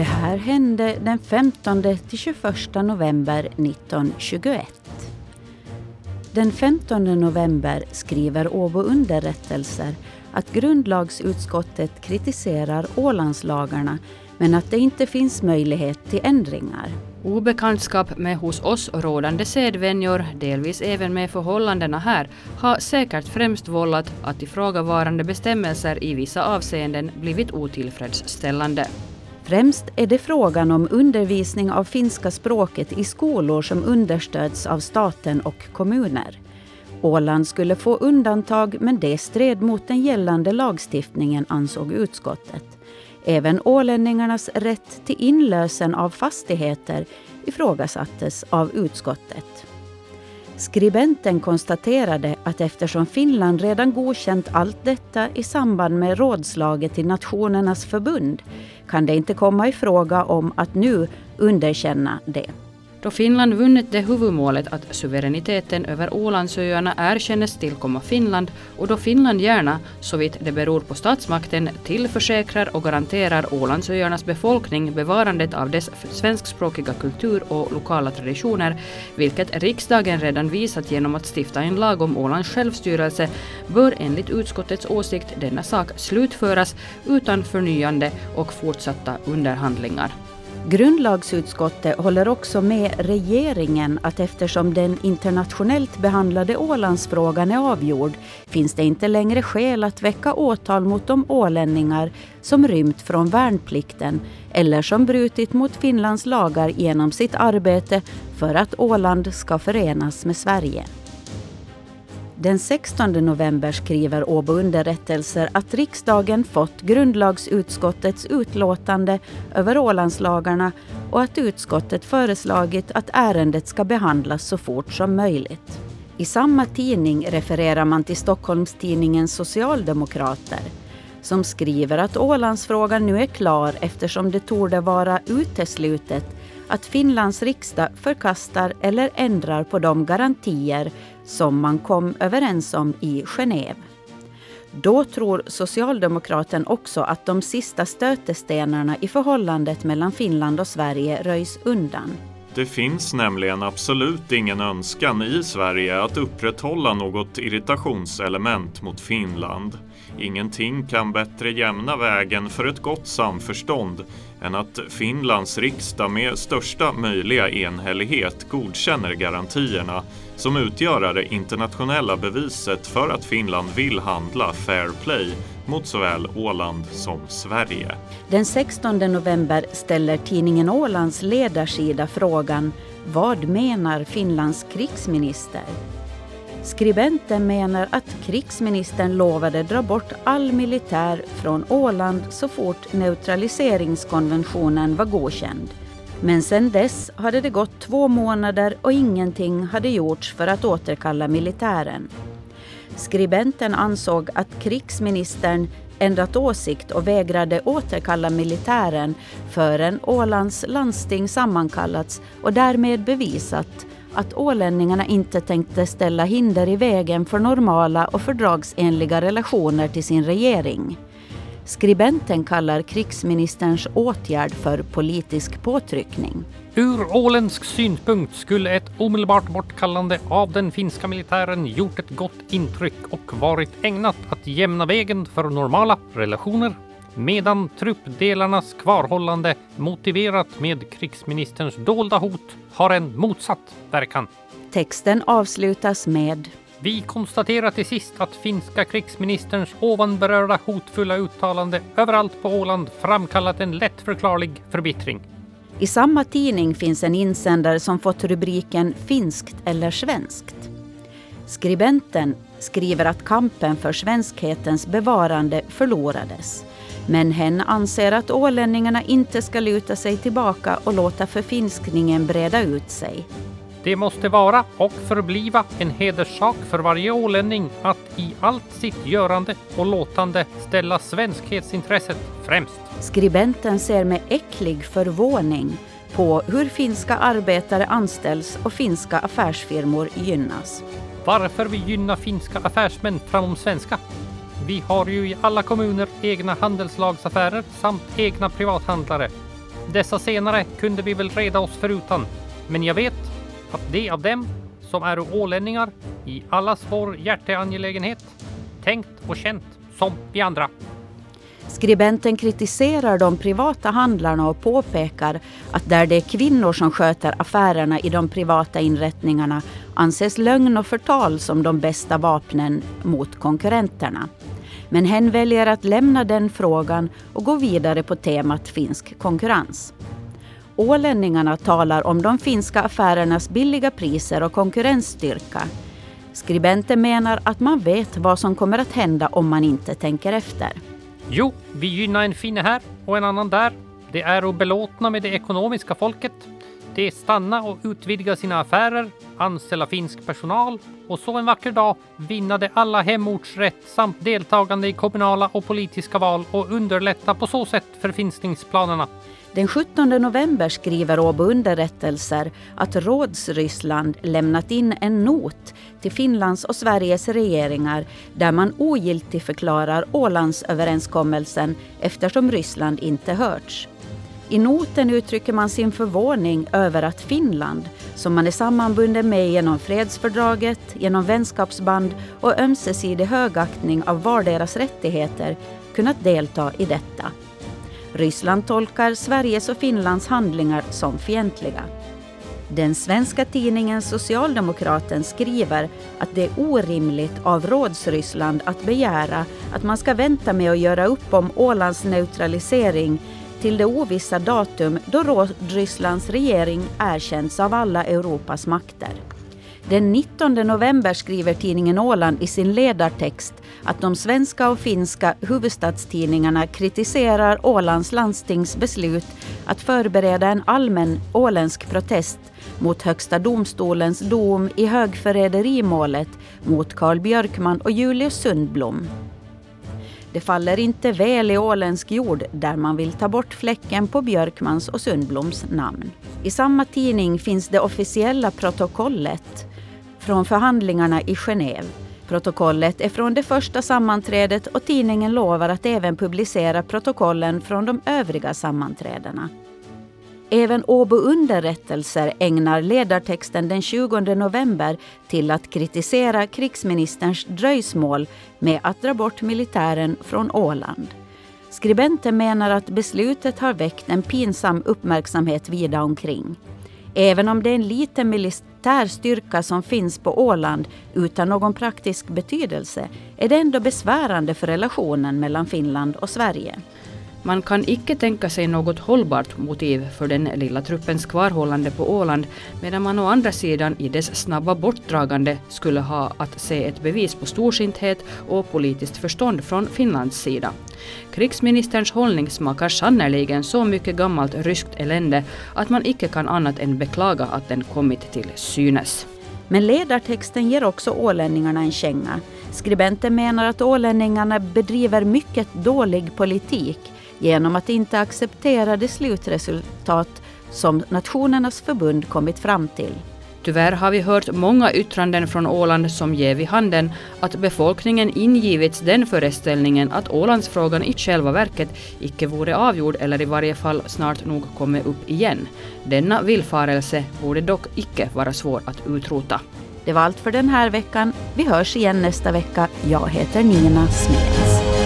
Det här hände den 15 till 21 november 1921. Den 15 november skriver Åbo underrättelser att grundlagsutskottet kritiserar Ålandslagarna men att det inte finns möjlighet till ändringar. Obekantskap med hos oss rådande sedvänjor, delvis även med förhållandena här, har säkert främst vållat att ifrågavarande bestämmelser i vissa avseenden blivit otillfredsställande. Främst är det frågan om undervisning av finska språket i skolor som understöds av staten och kommuner. Åland skulle få undantag men det stred mot den gällande lagstiftningen ansåg utskottet. Även ålänningarnas rätt till inlösen av fastigheter ifrågasattes av utskottet. Skribenten konstaterade att eftersom Finland redan godkänt allt detta i samband med rådslaget till Nationernas förbund kan det inte komma i fråga om att nu underkänna det. Då Finland vunnit det huvudmålet att suveräniteten över Ålandsöarna erkännes tillkomma Finland och då Finland gärna, såvitt det beror på statsmakten, tillförsäkrar och garanterar Ålandsöarnas befolkning bevarandet av dess svenskspråkiga kultur och lokala traditioner, vilket riksdagen redan visat genom att stifta en lag om Ålands självstyrelse, bör enligt utskottets åsikt denna sak slutföras utan förnyande och fortsatta underhandlingar. Grundlagsutskottet håller också med regeringen att eftersom den internationellt behandlade Ålandsfrågan är avgjord finns det inte längre skäl att väcka åtal mot de ålänningar som rymt från värnplikten eller som brutit mot Finlands lagar genom sitt arbete för att Åland ska förenas med Sverige. Den 16 november skriver Åbo underrättelser att riksdagen fått grundlagsutskottets utlåtande över Ålandslagarna och att utskottet föreslagit att ärendet ska behandlas så fort som möjligt. I samma tidning refererar man till Stockholmstidningen Socialdemokrater som skriver att Ålandsfrågan nu är klar eftersom det torde vara uteslutet att Finlands riksdag förkastar eller ändrar på de garantier som man kom överens om i Genève. Då tror socialdemokraten också att de sista stötestenarna i förhållandet mellan Finland och Sverige röjs undan. Det finns nämligen absolut ingen önskan i Sverige att upprätthålla något irritationselement mot Finland. Ingenting kan bättre jämna vägen för ett gott samförstånd än att Finlands riksdag med största möjliga enhällighet godkänner garantierna som utgör det internationella beviset för att Finland vill handla fair play mot såväl Åland som Sverige. Den 16 november ställer tidningen Ålands ledarsida frågan Vad menar Finlands krigsminister? Skribenten menar att krigsministern lovade dra bort all militär från Åland så fort neutraliseringskonventionen var godkänd. Men sedan dess hade det gått två månader och ingenting hade gjorts för att återkalla militären. Skribenten ansåg att krigsministern ändrat åsikt och vägrade återkalla militären förrän Ålands landsting sammankallats och därmed bevisat att ålänningarna inte tänkte ställa hinder i vägen för normala och fördragsenliga relationer till sin regering. Skribenten kallar krigsministerns åtgärd för politisk påtryckning. Ur åländsk synpunkt skulle ett omedelbart bortkallande av den finska militären gjort ett gott intryck och varit ägnat att jämna vägen för normala relationer medan truppdelarnas kvarhållande motiverat med krigsministerns dolda hot har en motsatt verkan. Texten avslutas med vi konstaterar till sist att finska krigsministerns ovan berörda hotfulla uttalande överallt på Åland framkallat en lättförklarlig förbittring. I samma tidning finns en insändare som fått rubriken Finskt eller svenskt. Skribenten skriver att kampen för svenskhetens bevarande förlorades. Men hen anser att ålänningarna inte ska luta sig tillbaka och låta förfinskningen breda ut sig. Det måste vara och förbliva en hederssak för varje ålänning att i allt sitt görande och låtande ställa svenskhetsintresset främst. Skribenten ser med äcklig förvåning på hur finska arbetare anställs och finska affärsfirmor gynnas. Varför vi gynnar finska affärsmän framom svenska? Vi har ju i alla kommuner egna handelslagsaffärer samt egna privathandlare. Dessa senare kunde vi väl reda oss förutan, men jag vet att de av dem som är ålänningar i allas vår hjärteangelägenhet tänkt och känt som vi andra. Skribenten kritiserar de privata handlarna och påpekar att där det är kvinnor som sköter affärerna i de privata inrättningarna anses lögn och förtal som de bästa vapnen mot konkurrenterna. Men hen väljer att lämna den frågan och gå vidare på temat finsk konkurrens. Ålänningarna talar om de finska affärernas billiga priser och konkurrensstyrka. Skribenten menar att man vet vad som kommer att hända om man inte tänker efter. Jo, vi gynnar en finne här och en annan där. Det är obelåtna belåtna med det ekonomiska folket. De stanna och utvidga sina affärer, anställa finsk personal och så en vacker dag vinna de alla hemortsrätt samt deltagande i kommunala och politiska val och underlätta på så sätt förfinskningsplanerna. Den 17 november skriver Åbo Underrättelser att Rådsryssland lämnat in en not till Finlands och Sveriges regeringar där man ogiltigförklarar Ålandsöverenskommelsen eftersom Ryssland inte hörts. I noten uttrycker man sin förvåning över att Finland, som man är sammanbunden med genom fredsfördraget, genom vänskapsband och ömsesidig högaktning av varderas rättigheter, kunnat delta i detta. Ryssland tolkar Sveriges och Finlands handlingar som fientliga. Den svenska tidningen Socialdemokraten skriver att det är orimligt av Rådsryssland att begära att man ska vänta med att göra upp om Ålands neutralisering till det ovissa datum då Rådrysslands regering erkänts av alla Europas makter. Den 19 november skriver tidningen Åland i sin ledartext att de svenska och finska huvudstadstidningarna kritiserar Ålands landstings beslut att förbereda en allmän åländsk protest mot Högsta domstolens dom i högförräderimålet mot Carl Björkman och Julius Sundblom. Det faller inte väl i åländsk jord där man vill ta bort fläcken på Björkmans och Sundbloms namn. I samma tidning finns det officiella protokollet från förhandlingarna i Genève. Protokollet är från det första sammanträdet och tidningen lovar att även publicera protokollen från de övriga sammanträdena. Även Åbo Underrättelser ägnar ledartexten den 20 november till att kritisera krigsministerns dröjsmål med att dra bort militären från Åland. Skribenten menar att beslutet har väckt en pinsam uppmärksamhet vida omkring. Även om det är en liten militär styrka som finns på Åland utan någon praktisk betydelse är det ändå besvärande för relationen mellan Finland och Sverige. Man kan icke tänka sig något hållbart motiv för den lilla truppens kvarhållande på Åland medan man å andra sidan i dess snabba bortdragande skulle ha att se ett bevis på storsinthet och politiskt förstånd från Finlands sida. Krigsministerns hållning smakar sannerligen så mycket gammalt ryskt elände att man icke kan annat än beklaga att den kommit till synes. Men ledartexten ger också ålänningarna en känga. Skribenten menar att ålänningarna bedriver mycket dålig politik genom att inte acceptera det slutresultat som Nationernas förbund kommit fram till. Tyvärr har vi hört många yttranden från Åland som ger vid handen att befolkningen ingivits den föreställningen att Ålandsfrågan i själva verket icke vore avgjord eller i varje fall snart nog kommer upp igen. Denna villfarelse borde dock icke vara svår att utrota. Det var allt för den här veckan. Vi hörs igen nästa vecka. Jag heter Nina Smed.